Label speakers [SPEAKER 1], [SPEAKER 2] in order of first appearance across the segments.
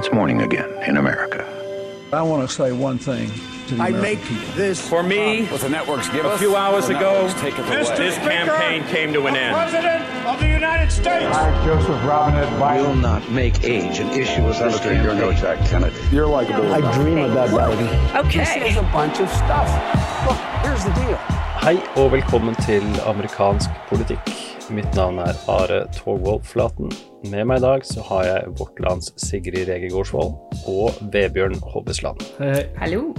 [SPEAKER 1] It's morning again in America.
[SPEAKER 2] I want to say one thing to the
[SPEAKER 3] I
[SPEAKER 2] American
[SPEAKER 3] make
[SPEAKER 2] people.
[SPEAKER 3] this
[SPEAKER 4] For me,
[SPEAKER 3] what the networks give
[SPEAKER 4] a
[SPEAKER 3] us.
[SPEAKER 4] few hours ago,
[SPEAKER 3] networks take it away.
[SPEAKER 4] this campaign came to an end.
[SPEAKER 5] President of the United States.
[SPEAKER 6] I, Joseph Robinette Biden, will
[SPEAKER 7] not make age an issue of this
[SPEAKER 1] Senator, you're no. Jack Kennedy.
[SPEAKER 3] You're likable.
[SPEAKER 8] I dream about Biden.
[SPEAKER 3] This is a bunch of stuff. Look, here's the deal.
[SPEAKER 9] Hei og velkommen til amerikansk politikk. Mitt navn er Are Togvold Flaten. Med meg i dag så har jeg vårt lands Sigrid Rege Gårdsvold og Vebjørn Hobbesland.
[SPEAKER 10] Hallo.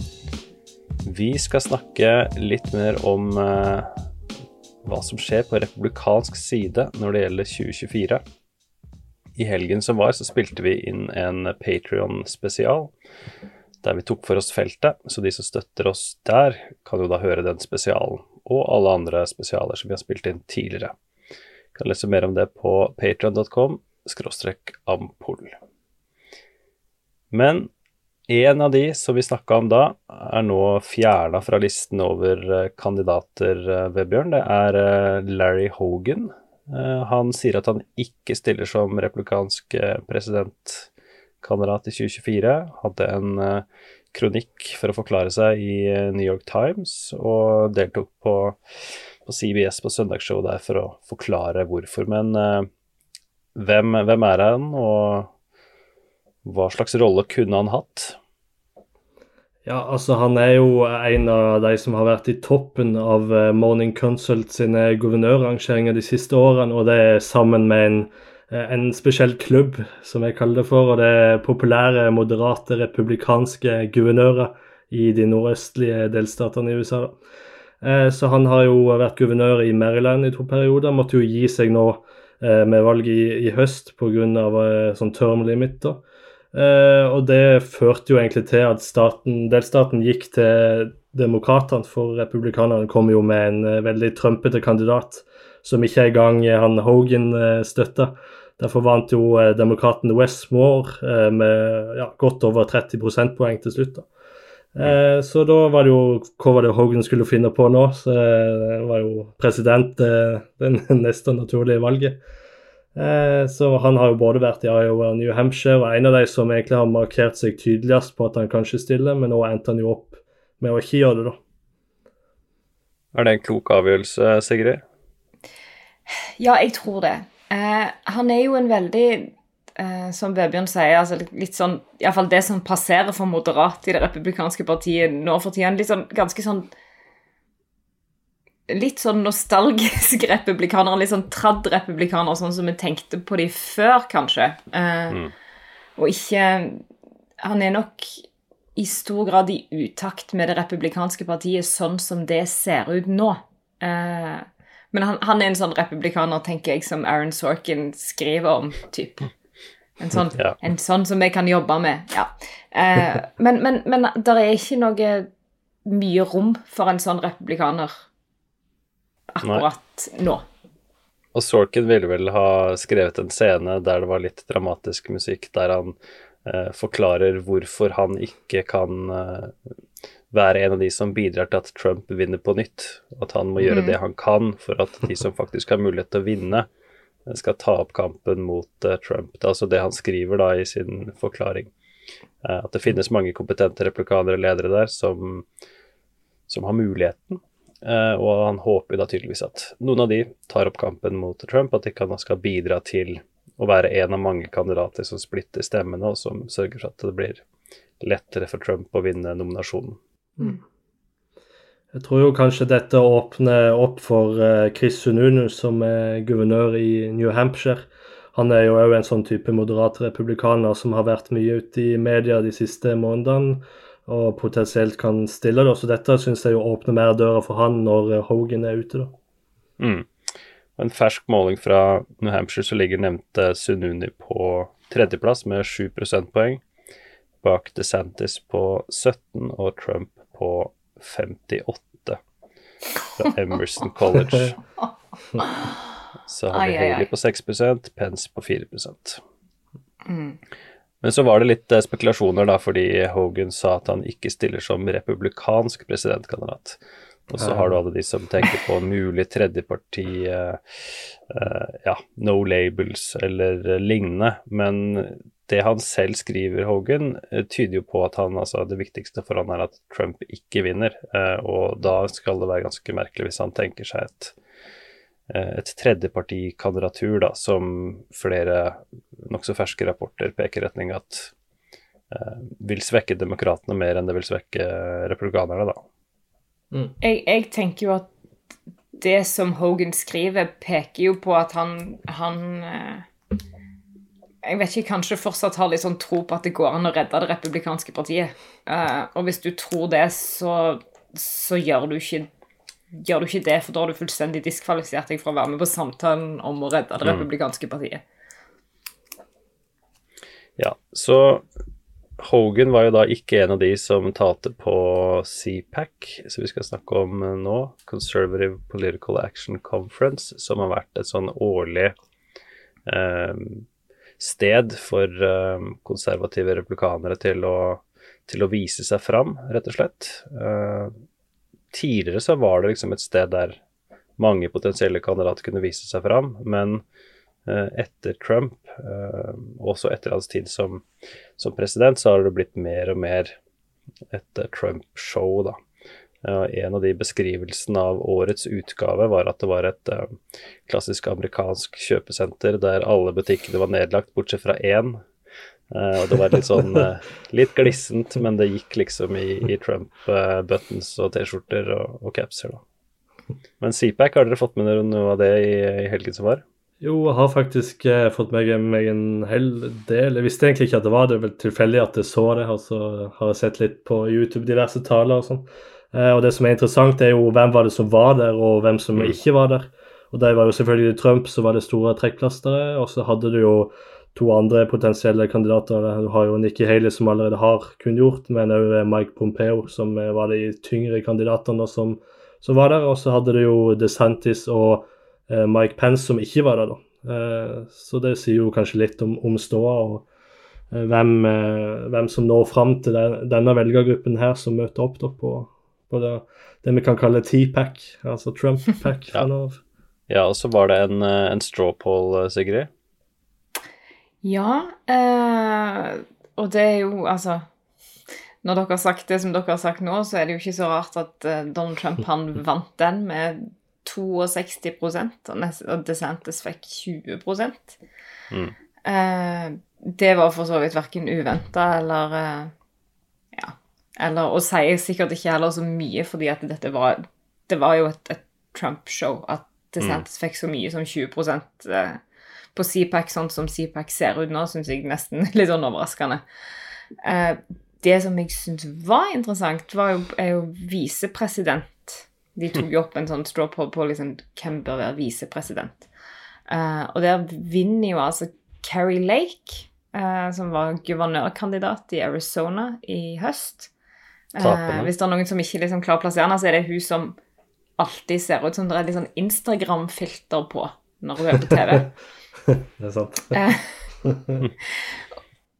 [SPEAKER 9] Vi skal snakke litt mer om eh, hva som skjer på republikansk side når det gjelder 2024. I helgen som var, så spilte vi inn en Patrion-spesial der vi tok for oss feltet, så de som støtter oss der, kan jo da høre den spesialen, og alle andre spesialer som vi har spilt inn tidligere. Du kan lese mer om det på patreon.com skråstrek ampol. Men en av de som vi snakka om da, er nå fjerna fra listen over eh, kandidater, eh, Vebjørn. Det er eh, Larry Hogan. Han sier at han ikke stiller som republikansk eh, presidentkandidat i 2024. Hadde en kronikk for å forklare seg i eh, New York Times, og deltok på, på CBS på søndagsshow der for å forklare hvorfor. Men eh, hvem, hvem er han, og hva slags rolle kunne han hatt?
[SPEAKER 11] Ja, altså Han er jo en av de som har vært i toppen av eh, Morning Consult sine guvernørrangeringer de siste årene, og det er sammen med en, en spesiell klubb, som jeg kaller det for. og Det er populære, moderate, republikanske guvernører i de nordøstlige delstatene i USA. Eh, Så han har jo vært guvernør i Maryland i to perioder. Måtte jo gi seg nå eh, med valget i, i høst pga. sånn term limit. da. Eh, og det førte jo egentlig til at staten, delstaten gikk til demokratene, for republikanerne kom jo med en eh, veldig trumpete kandidat som ikke engang eh, han Hogan støtta. Derfor vant jo eh, demokraten Westmore eh, med ja, godt over 30 prosentpoeng til slutt. da. Eh, så da var det jo hva var det Hogan skulle finne på nå? Så eh, var jo president eh, det neste naturlige valget. Eh, Så han har jo både vært i Iowa og New Hampshire, og en av de som egentlig har markert seg tydeligst på at han kanskje stiller, men nå endte han jo opp med å ikke gjøre det, da.
[SPEAKER 9] Er det en klok avgjørelse, Sigrid?
[SPEAKER 10] Ja, jeg tror det. Eh, han er jo en veldig eh, Som Vebjørn sier, altså litt sånn Iallfall det som passerer for moderat i det republikanske partiet nå for tida. Litt sånn ganske sånn Litt sånn nostalgisk republikaner, litt sånn tradd republikaner, sånn som vi tenkte på de før, kanskje. Eh, Og ikke Han er nok i stor grad i utakt med det republikanske partiet sånn som det ser ut nå. Eh, men han, han er en sånn republikaner, tenker jeg, som Aaron Sorkin skriver om, typ. En sånn,
[SPEAKER 9] Ja.
[SPEAKER 10] en sånn som jeg kan jobbe med. Ja. Eh, men men, men det er ikke noe mye rom for en sånn republikaner akkurat nå.
[SPEAKER 9] Og Sorkin ville vel ha skrevet en scene der det var litt dramatisk musikk, der han eh, forklarer hvorfor han ikke kan eh, være en av de som bidrar til at Trump vinner på nytt. At han må gjøre det han kan for at de som faktisk har mulighet til å vinne, skal ta opp kampen mot uh, Trump. Det er altså det han skriver da i sin forklaring. Uh, at det finnes mange kompetente replikanere og ledere der som, som har muligheten. Uh, og han håper da tydeligvis at noen av de tar opp kampen mot Trump, at de kan, skal bidra til å være en av mange kandidater som splitter stemmene, og som sørger for at det blir lettere for Trump å vinne nominasjonen.
[SPEAKER 11] Jeg tror jo kanskje dette åpner opp for eh, Chris Sununu, som er guvernør i New Hampshire. Han er jo òg en sånn type moderat republikaner som har vært mye ute i media de siste månedene, og potensielt kan stille det. Så dette syns jeg jo åpner mer døra for han når eh, Hogan er ute, da.
[SPEAKER 9] Mm. En fersk måling fra New Hampshire så ligger nevnte Sununi på tredjeplass med 7 prosentpoeng, bak DeSantis på 17 og Trump på 58 fra Emerson College. Så har vi. Haley på 6 Pence på 4
[SPEAKER 10] Mm.
[SPEAKER 9] Men så var det litt eh, spekulasjoner, da, fordi Hogan sa at han ikke stiller som republikansk presidentkandidat. Og så har du alle de som tenker på en mulig tredjeparti, uh, uh, ja, no labels eller lignende. Men det han selv skriver, Hogan, eh, tyder jo på at han, altså, det viktigste for han er at Trump ikke vinner. Eh, og da skal det være ganske merkelig hvis han tenker seg et, eh, et tredjepartikandidatur da, som flere nokså ferske rapporter peker i retning at eh, vil svekke demokratene mer enn det vil svekke republikanerne, da.
[SPEAKER 10] Jeg, jeg tenker jo at det som Hogan skriver, peker jo på at han, han eh, Jeg vet ikke, kanskje fortsatt har litt sånn tro på at det går an å redde det republikanske partiet. Uh, og hvis du tror det, så, så gjør, du ikke, gjør du ikke det, for da har du fullstendig diskvalifisert deg fra å være med på samtalen om å redde det republikanske partiet.
[SPEAKER 9] Ja, så Hogan var jo da ikke en av de som talte på CPAC, som vi skal snakke om nå, Conservative Political Action Conference, som har vært et sånn årlig eh, sted for eh, konservative replikanere til å, til å vise seg fram, rett og slett. Eh, tidligere så var det liksom et sted der mange potensielle kandidater kunne vise seg fram, men eh, etter Trump, også etter hans tid som, som president, så har det blitt mer og mer et Trump-show, da. En av de beskrivelsene av årets utgave var at det var et eh, klassisk amerikansk kjøpesenter der alle butikkene var nedlagt, bortsett fra én. Eh, og det var litt sånn eh, litt glissent, men det gikk liksom i, i Trump-buttons og T-skjorter og, og capser, da. Men CPAC, har dere fått med dere noe av det i, i helgen som var?
[SPEAKER 11] Jo, jeg har faktisk fått meg, meg en hel del. Jeg visste egentlig ikke at det var det, det var vel tilfeldig at jeg så det. Og så har jeg sett litt på YouTube diverse taler og sånn. Eh, og det som er interessant, er jo hvem var det som var der, og hvem som ikke var der. Og det var jo selvfølgelig Trump, som var det store trekkplasteret, Og så hadde du jo to andre potensielle kandidater. Du har jo Nikki Haley, som allerede har kunngjort, men òg Mike Pompeo, som eh, var de tyngre kandidatene som, som var der. Og så hadde du jo DeSantis og eh, Mike Pence, som ikke var der, da. Eh, så det sier jo kanskje litt om, om ståa og eh, hvem, eh, hvem som når fram til den, denne velgergruppen her som møter opp da på, på det, det vi kan kalle T-pack, altså Trump-pack.
[SPEAKER 9] Ja. Ja, og så var det en, eh, en straw poll, eh, Sigrid.
[SPEAKER 10] Ja, eh, og det er jo altså Når dere har sagt det som dere har sagt nå, så er det jo ikke så rart at eh, Donald Trump han vant den med 62 og nest- og DeSantis fikk 20 eh, Det var for så vidt verken uventa eller eh. Eller Og sier sikkert ikke heller så mye, fordi at dette var Det var jo et, et Trump-show at DeSantis fikk så mye som 20 eh, på CPAC, sånn som CPAC ser ut nå, syns jeg nesten litt sånn overraskende. Eh, det som jeg syns var interessant, var jo, er jo visepresident. De tok jo opp en sånn straw poll på liksom, hvem bør være visepresident. Eh, og der vinner jo altså Carrie Lake, som var guvernørkandidat i Arizona i høst. Eh, hvis det er noen som ikke liksom klarer å plassere henne, så er det hun som alltid ser ut som det er litt sånn Instagram-filter på når hun er på TV.
[SPEAKER 11] Det er sant.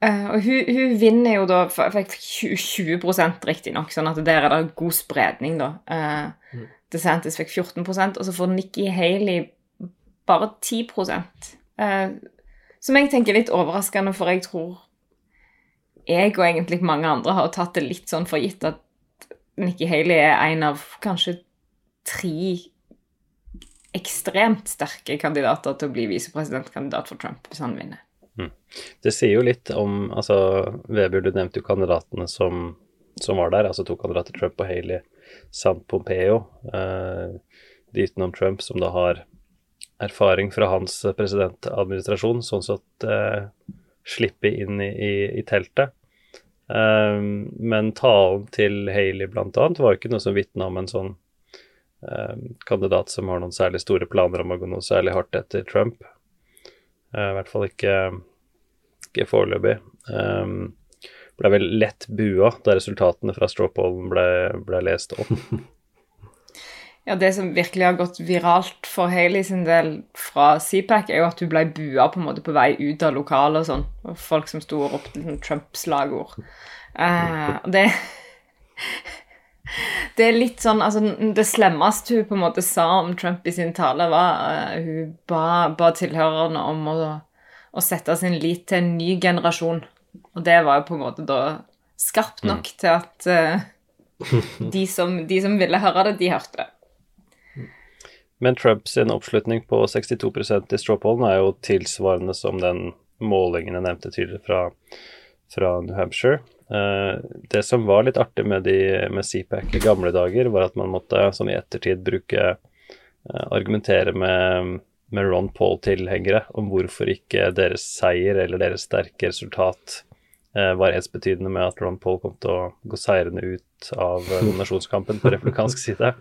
[SPEAKER 10] Eh, og hun, hun vinner jo da Fikk 20, 20 riktignok, sånn at der er det god spredning, da. Eh, DeSantis fikk 14 og så får Nikki Haley bare 10 eh, Som jeg tenker er litt overraskende, for jeg tror jeg og egentlig mange andre har tatt det litt sånn for gitt at Nikki Haley er en av kanskje tre ekstremt sterke kandidater til å bli visepresidentkandidat for Trump hvis han vinner.
[SPEAKER 9] Det sier jo litt om altså Weber, du nevnte jo kandidatene som, som var der, altså to kandidater, Trump og Haley, samt Pompeo. Eh, de utenom Trump, som da har erfaring fra hans presidentadministrasjon, sånn at eh, slippe inn i, i, i teltet. Um, men talen til Haley annet var jo ikke noe som vitna om en sånn um, kandidat som har noen særlig store planer om å gå noe særlig hardt etter Trump. Uh, I hvert fall ikke, ikke foreløpig. Um, ble vel lett bua da resultatene fra strawpollen ble, ble lest opp.
[SPEAKER 10] Ja, Det som virkelig har gått viralt for Haley sin del fra CPAC, er jo at hun ble bua på en måte på vei ut av lokalet og sånn. Og folk som sto og ropte sånn Trump-slagord. Uh, det Det er litt sånn altså Det slemmeste hun på en måte sa om Trump i sin tale, var uh, hun ba, ba tilhørerne om å, å sette sin lit til en ny generasjon. Og det var jo på en måte da skarpt nok mm. til at uh, de, som, de, som, ville høre det, de hørte det.
[SPEAKER 9] Men Trumps oppslutning på 62% i strawpollen er jo tilsvarende som den målingen jeg nevnte tidligere fra, fra New Hampshire. Eh, det som var litt artig med, de, med CPAC i gamle dager, var at man måtte sånn i ettertid bruke eh, Argumentere med med Ron Paul-tilhengere om hvorfor ikke deres seier eller deres sterke resultat var ensbetydende med at Ron Paul kom til å gå seirende ut av eh, nominasjonskampen på republikansk side.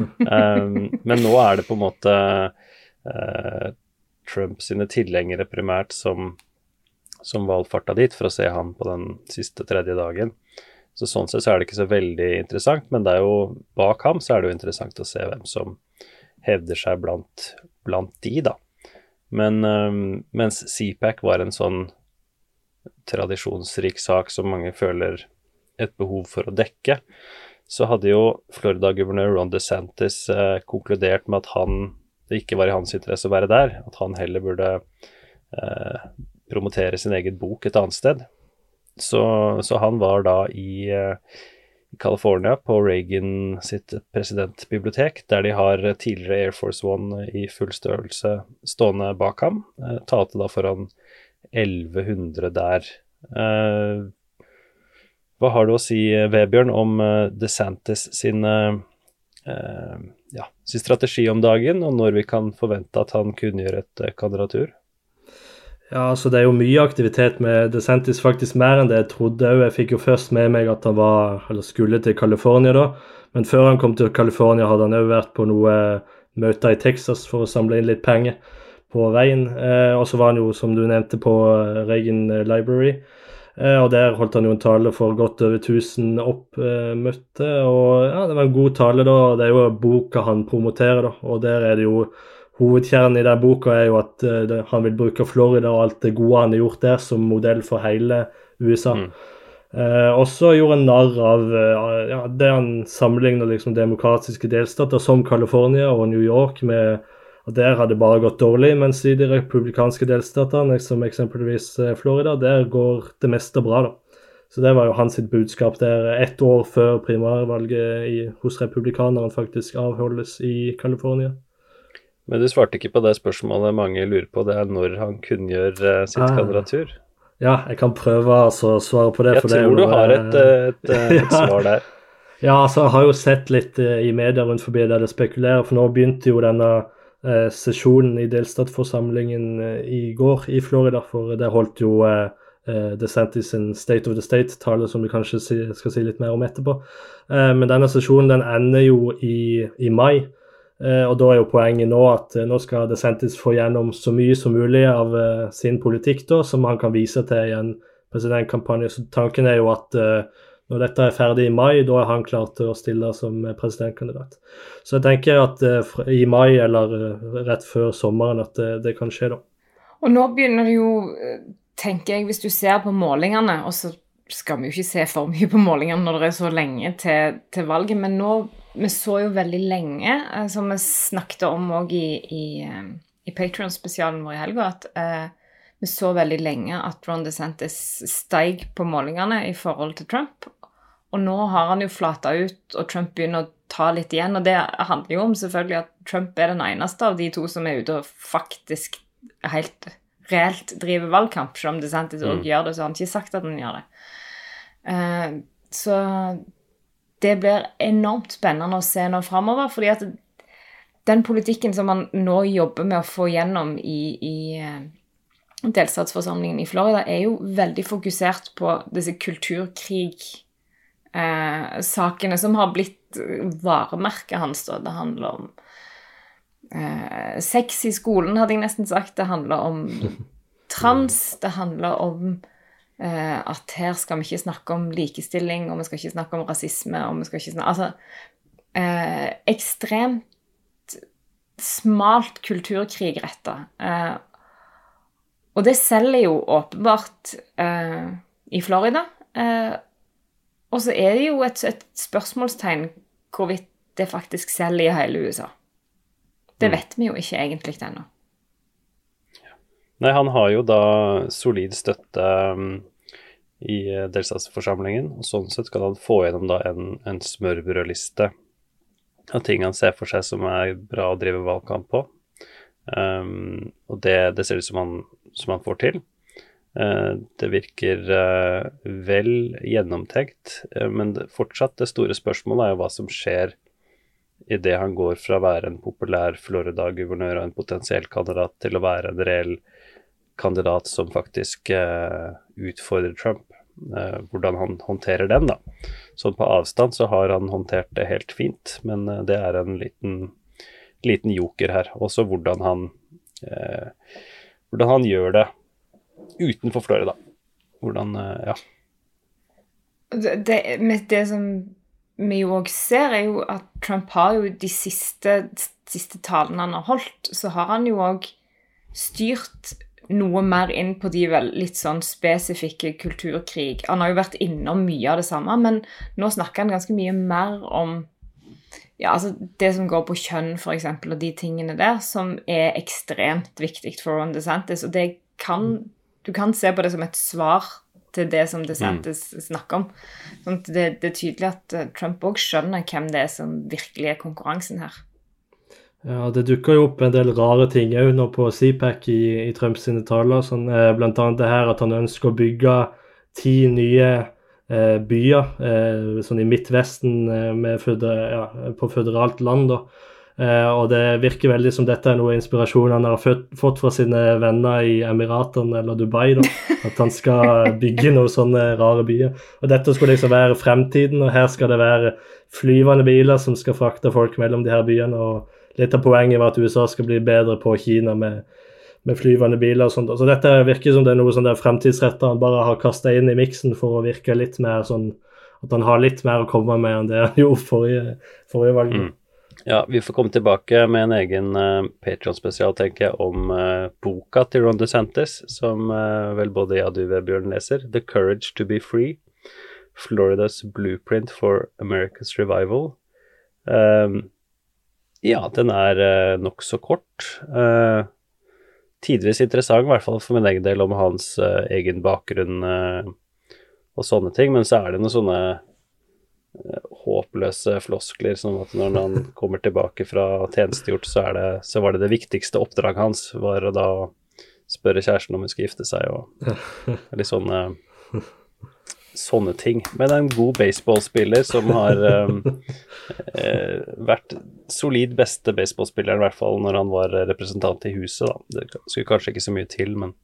[SPEAKER 9] Um, men nå er det på en måte uh, Trump sine tilhengere primært som, som valgfarta dit for å se ham på den siste tredje dagen. Så Sånn sett så er det ikke så veldig interessant, men det er jo bak ham så er det jo interessant å se hvem som hevder seg blant, blant de, da. Men um, mens CPAC var en sånn tradisjonsrik sak som mange føler et behov for å dekke, så hadde jo Florida-guvernør Ron DeSantis eh, konkludert med at han, det ikke var i hans interesse å være der, at han heller burde eh, promotere sin egen bok et annet sted. Så, så han var da i eh, California, på Reagan sitt presidentbibliotek, der de har tidligere Air Force One i full størrelse stående bak ham. Eh, talte da foran 1100 der. Eh, hva har du å si, Vebjørn, om eh, DeSantis sin, eh, ja, sin strategi om dagen, og når vi kan forvente at han kunngjør et kandidatur?
[SPEAKER 11] Ja, altså Det er jo mye aktivitet med DeSantis, faktisk mer enn det jeg trodde. Jeg fikk jo først med meg at han var, eller skulle til California da, men før han kom til California, hadde han òg vært på noe møter i Texas for å samle inn litt penger på veien. Eh, og så var han jo, som du nevnte, på Reagan Library. Eh, og der holdt han jo en tale for godt over 1000 oppmøtte. og ja, det var en god tale, da. Det er jo boka han promoterer, da. Og der er det jo Hovedkjernen i den boka er jo at han vil bruke Florida og alt det gode han har gjort der, som modell for hele USA. Mm. Eh, og så gjorde han narr av ja, det han sammenligner liksom demokratiske delstater som California og New York med at der har det bare gått dårlig, mens i de republikanske delstatene, som eksempelvis Florida, der går det meste bra. da. Så det var jo hans budskap der ett år før primærvalget i, hos republikanerne faktisk avholdes i California.
[SPEAKER 9] Men du svarte ikke på det spørsmålet mange lurer på, det er når han kunngjør uh, sitt ah. kandidatur.
[SPEAKER 11] Ja, jeg kan prøve altså, å svare på det.
[SPEAKER 9] Jeg tror det du har et, eh, et, et, et svar der.
[SPEAKER 11] Ja, altså, jeg har jo sett litt i media rundt forbi der det spekulerer, for nå begynte jo denne sesjonen i delstatsforsamlingen uh, i går i Florida, for det holdt jo uh, DeSantis sin State of the State-tale, som vi kanskje skal si litt mer om etterpå. men denne sesjonen den ender jo i, i mai. Eh, og da er jo poenget nå at eh, nå skal DeSantis få gjennom så mye som mulig av eh, sin politikk da, som han kan vise til i en presidentkampanje. Så tanken er jo at når dette er ferdig i mai, da er han klar til å stille som presidentkandidat. Så jeg tenker at i mai eller rett før sommeren at det, det kan skje da.
[SPEAKER 10] Og nå begynner det jo, tenker jeg, hvis du ser på målingene, og så skal vi jo ikke se for mye på målingene når det er så lenge til, til valget, men nå vi så jo veldig lenge, eh, som vi snakket om òg i, i, eh, i Patrion-spesialen vår i helga, at eh, vi så veldig lenge at Ron DeSantis steig på målingene i forhold til Trump. Og nå har han jo flata ut, og Trump begynner å ta litt igjen. Og det handler jo om selvfølgelig at Trump er den eneste av de to som er ute og faktisk helt reelt driver valgkamp. Selv om DeSantis òg mm. gjør det, så har han ikke sagt at han gjør det. Uh, så det blir enormt spennende å se nå framover. fordi at den politikken som man nå jobber med å få gjennom i, i eh, delstatsforsamlingen i Florida, er jo veldig fokusert på disse kulturkrig-sakene eh, som har blitt varemerket hans. Da. Det handler om eh, sex i skolen, hadde jeg nesten sagt. Det handler om trans. Det handler om Eh, at her skal vi ikke snakke om likestilling, og vi skal ikke snakke om rasisme, og vi skal ikke snakke Altså eh, ekstremt smalt kulturkrig retta. Eh, og det selger jo åpenbart eh, i Florida. Og så er det jo et, et, spørsmålstegn hvorvidt det faktisk selger i hele USA. Det mm. vet vi jo ikke egentlig ennå.
[SPEAKER 9] Nei, han har jo da solid støtte um, i delstatsforsamlingen, og sånn sett kan han få gjennom da en, en smørbrødliste av ting han ser for seg som er bra å drive valgkamp på. Um, og det, det, ser ut som han, som han får til. Uh, det virker uh, vel gjennomtenkt, uh, men fortsatt det store spørsmålet er jo hva som skjer idet han går fra å være en populær Florida-guvernør og en potensiell kandidat til å være en reell kandidat som faktisk utfordrer Trump. Hvordan han håndterer den, da. Sånn på avstand så har han håndtert det helt fint, men det er en liten, liten joker her. Også hvordan han hvordan han gjør det utenfor Florida. Hvordan Ja.
[SPEAKER 10] Det, det, det som vi jo òg ser, er jo at Trump har jo de siste, siste talene han har holdt, så har han jo òg styrt noe mer inn på de vel litt sånn spesifikke kulturkrig. Han har jo vært innom mye av det samme, men nå snakker han ganske mye mer om ja, altså det som går på kjønn, f.eks., og de tingene der, som er ekstremt viktig for Ron DeSantis. Og det kan Du kan se på det som et svar til det som DeSantis mm. snakker om. Sånn det, det, er tydelig at eh, Trump òg skjønner hvem det er som virkelig er konkurransen her.
[SPEAKER 11] Ja, Det dukker jo opp en del rare ting òg nå på CPAC i, i Trumps taler. Sånn, eh, blant annet det her at han ønsker å bygge ti nye eh, byer eh, sånn i Midtvesten eh, føder, ja, på føderalt land. da. Eh, og det virker veldig som dette er noe inspirasjon han har fått fra sine venner i Emiratene eller Dubai. da, At han skal bygge noen sånne rare byer. Og dette skulle liksom være fremtiden, og her skal det være flyvende biler som skal frakte folk mellom de her byene. og Litt av poenget var at USA skal bli bedre på Kina med, med flyvende biler og sånt. Så dette virker som det er noe sånn der fremtidsretta han bare har kasta inn i miksen for å virke litt mer sånn At han har litt mer å komme med enn det han gjorde forrige, forrige valg. Mm.
[SPEAKER 9] Ja, vi får komme tilbake med en egen uh, Patron-spesial, tenker jeg, om uh, boka til Ron DeSantis, som uh, vel både jeg og du, Vebjørn, leser. 'The Courage to Be Free'. Floridas Blueprint for America's Revival. Um, ja, den er uh, nokså kort. Uh, tidvis interessant, i hvert fall for min egen del, om hans uh, egen bakgrunn uh, og sånne ting. Men så er det noen sånne håpløse floskler, som at når han kommer tilbake fra tjenestegjort, så, det, så var det det viktigste oppdraget hans, var å da spørre kjæresten om hun skulle gifte seg, og litt sånne sånne ting. Men en god baseballspiller som har um, eh, vært solid beste baseballspilleren, i hvert fall når han var representant i huset, da. Det skulle kanskje ikke så mye til, men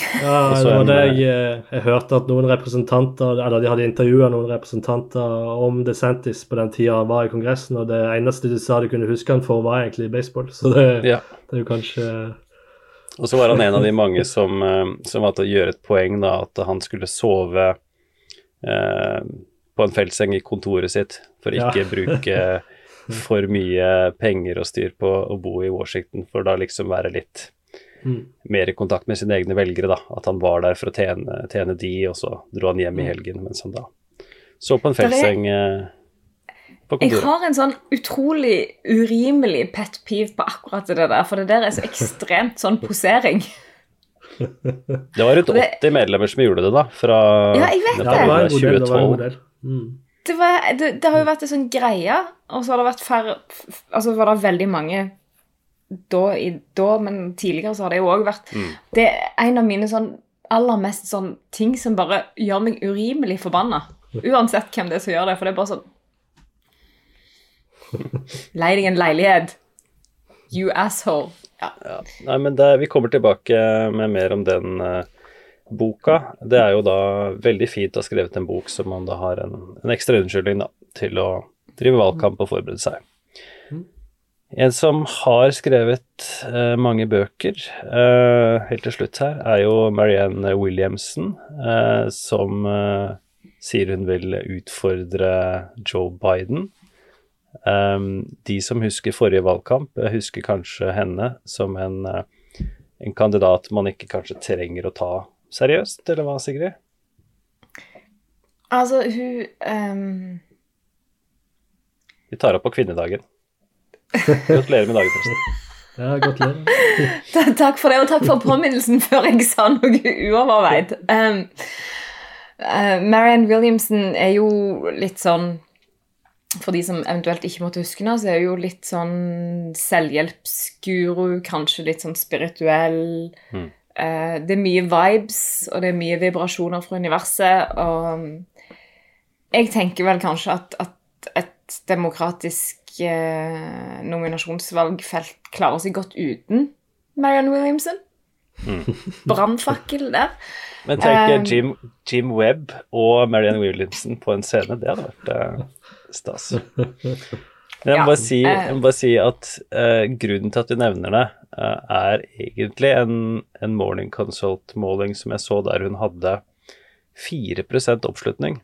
[SPEAKER 11] ja, det var det jeg, eh, jeg, hørte at noen representanter Eller de hadde intervjua noen representanter om DeSantis på den tida han var i Kongressen, og det eneste de sa de kunne huske han for, var egentlig baseball. Så det, ja. det er jo kanskje
[SPEAKER 9] Og så var han en av de mange som, eh, som valgte å gjøre et poeng, da, at han skulle sove Eh, på en feltseng i kontoret sitt for ikke ja. bruke for mye penger og styr på å bo i Washington, for da liksom være litt mm. mer i kontakt med sine egne velgere, da. At han var der for å tjene, tjene de, og så dro han hjem i mm. helgen mens han da så på en feltseng eh, på kontoret.
[SPEAKER 10] Jeg har en sånn utrolig urimelig pet peeve på akkurat det der, for det der er så ekstremt sånn posering.
[SPEAKER 9] Det var rundt 80 medlemmer som gjorde det, da. Fra
[SPEAKER 10] ja, jeg vet det.
[SPEAKER 11] Var 2012.
[SPEAKER 10] Mm. Det, var, det, det, har jo vært en sånn greie, og så har det vært færre Altså var det veldig mange da, i, da men tidligere så har det jo òg vært mm. Det er en av mine sånn aller mest sånn ting som bare gjør meg urimelig forbanna. Uansett hvem det er som gjør det, for det er bare sånn Lei deg en leilighet. You asshole. Ja.
[SPEAKER 9] ja. Nei, men det, vi kommer tilbake med mer om den uh, boka. Det er jo da veldig fint å ha skrevet en bok som man da har en, en ekstra unnskyldning da, til å drive valgkamp og forberede seg. En som har skrevet uh, mange bøker, uh, helt til slutt her, er jo Marianne Williamson, som sier hun vil utfordre Joe Biden. Um, de som husker forrige valgkamp, husker kanskje henne som en, uh, en kandidat man ikke kanskje trenger å ta seriøst, eller hva, Sigrid?
[SPEAKER 10] Altså, hun um...
[SPEAKER 9] Vi tar opp på kvinnedagen. Gratulerer med dagen, forresten.
[SPEAKER 11] Ja, gratulerer.
[SPEAKER 10] Takk for det, og takk for påminnelsen før jeg sa noe uoverveid. Um, uh, Marianne Williamson er jo litt sånn For de som eventuelt ikke måtte huske henne, så er hun jo litt sånn selvhjelpsguru, kanskje litt sånn spirituell.
[SPEAKER 9] Mm.
[SPEAKER 10] Uh, det er mye vibes, og det er mye vibrasjoner fra universet, og um, jeg tenker vel kanskje at, at et demokratisk eh, nominasjonsvalgfelt klarer seg godt uten Marianne Williamson. Brannfakkel der.
[SPEAKER 9] Men tenk
[SPEAKER 10] Um,
[SPEAKER 9] Jim, Jim Webb og Marianne Williamson på en scene. Det hadde vært eh, stas. Men jeg må
[SPEAKER 10] Ja,
[SPEAKER 9] bare si, jeg må bare si at eh, grunnen til at du nevner det, eh, er egentlig en, en Morning Consult-måling som jeg så der hun hadde 4% oppslutning.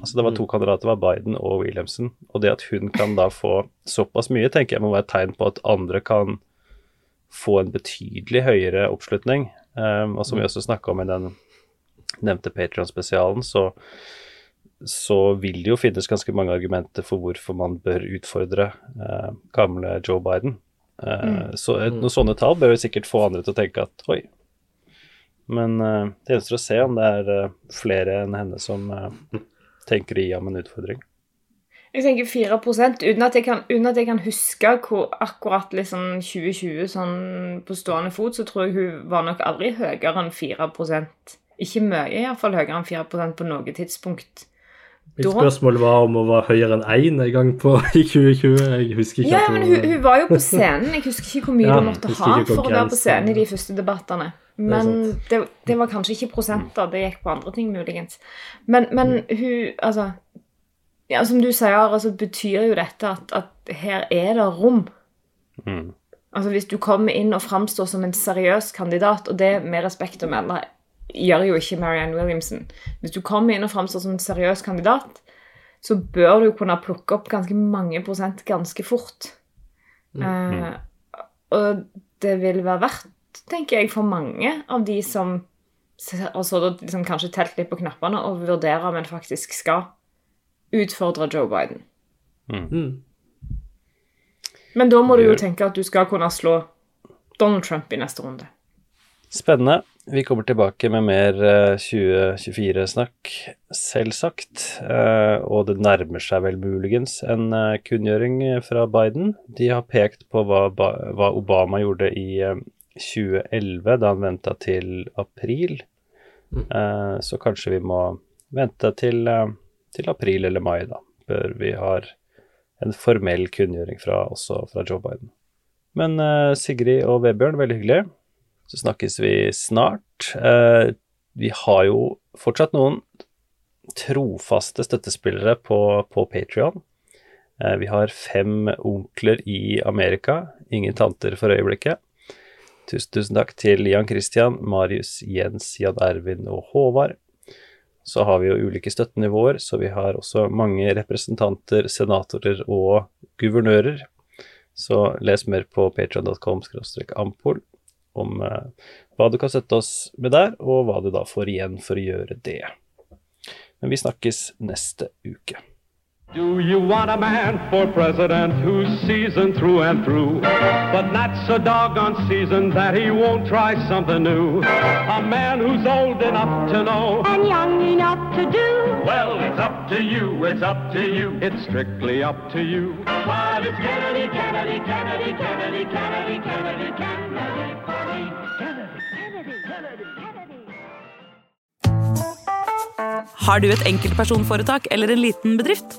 [SPEAKER 9] Altså det var to kandidater, det var Biden og Williamson. Og det at hun kan da få såpass mye, tenker jeg må være et tegn på at andre kan få en betydelig høyere oppslutning. Um, og som vi også snakka om i den nevnte Patrion-spesialen, så, så vil det jo finnes ganske mange argumenter for hvorfor man bør utfordre uh, gamle Joe Biden. Eh, Så et, noen sånne tall bør jo sikkert få andre til å tenke at oi. Men uh, det gjenstår å se om det er eh, flere enn henne som eh, tenker å om ham en utfordring.
[SPEAKER 10] Jeg tenker 4 uten at jeg kan, uten at jeg kan huske hvor akkurat liksom 2020 sånn på stående fot, så tror jeg hun var nok aldri høyere enn 4% Ikke mye, iallfall høyere enn 4% på noe tidspunkt.
[SPEAKER 11] Mitt
[SPEAKER 10] Da-
[SPEAKER 11] spørsmål var om hun var høyere enn én en gang på, i 2020. Jeg husker ikke
[SPEAKER 10] Ja,
[SPEAKER 11] at
[SPEAKER 10] men hun, hun var jo på scenen. Jeg husker ikke hvor mye
[SPEAKER 11] Ja,
[SPEAKER 10] hun måtte ha for å være på scenen i de første debattene. Men det, det var kanskje ikke prosenter, det gikk på andre ting muligens. Men, men hun Altså ja, Som du sier, altså, betyr jo dette at, at her er det rom.
[SPEAKER 9] Mm.
[SPEAKER 10] Altså Hvis du kommer inn og framstår som en seriøs kandidat, og det med respekt å melde gjør jo ikke Marianne Williamson Hvis du kommer inn og framstår som en seriøs kandidat, så bør du kunne plukke opp ganske mange prosent ganske fort. Eh, og det vil være verdt, tenker jeg, for mange av de som har så liksom kanskje telt litt på knappene og vurderer om en faktisk skal utfordre Joe Biden.
[SPEAKER 11] Mm.
[SPEAKER 10] Men da må du jo tenke at du skal kunne slå Donald Trump i neste runde.
[SPEAKER 9] Spennende. Vi kommer tilbake med mer eh, 2024-snakk, selvsagt. Eh, og det nærmer seg vel muligens en eh, kunngjøring fra Biden. De har pekt på hva, Obama gjorde i eh, 2011, da han venta til april. Eh, så kanskje vi må vente til, eh, til april eller mai, da, før vi har en formell kunngjøring fra, også fra Joe Biden. Men eh, Sigrid og Vebjørn, veldig hyggelig. Så snakkes vi snart. Eh, vi har jo fortsatt noen trofaste støttespillere på, på Patrion. Eh, vi har fem onkler i Amerika, ingen tanter for øyeblikket. Tusen, tusen takk til Jan Christian, Marius, Jens, Jan Ervin og Håvard. Så har vi jo ulike støttenivåer, så vi har også mange representanter, senatorer og guvernører. Så les mer på patreon.com ampol om eh, hva du kan støtte oss med der, og hva du da får igjen for å gjøre det. Men vi snakkes neste uke.
[SPEAKER 5] Do you want a man for president who's seasoned through and through, but not so doggone seasoned that he won't try something new? A man who's old enough to know
[SPEAKER 6] and young enough to do.
[SPEAKER 5] Well, it's up to you, it's up to you. It's strictly up to you. But it's Kennedy, Kennedy, Kennedy, Kennedy, Kennedy, Kennedy, Kennedy for me. Kennedy, Kennedy, Kennedy, Kennedy.
[SPEAKER 8] Har du et enkeltpersonforetak eller en liten bedrift?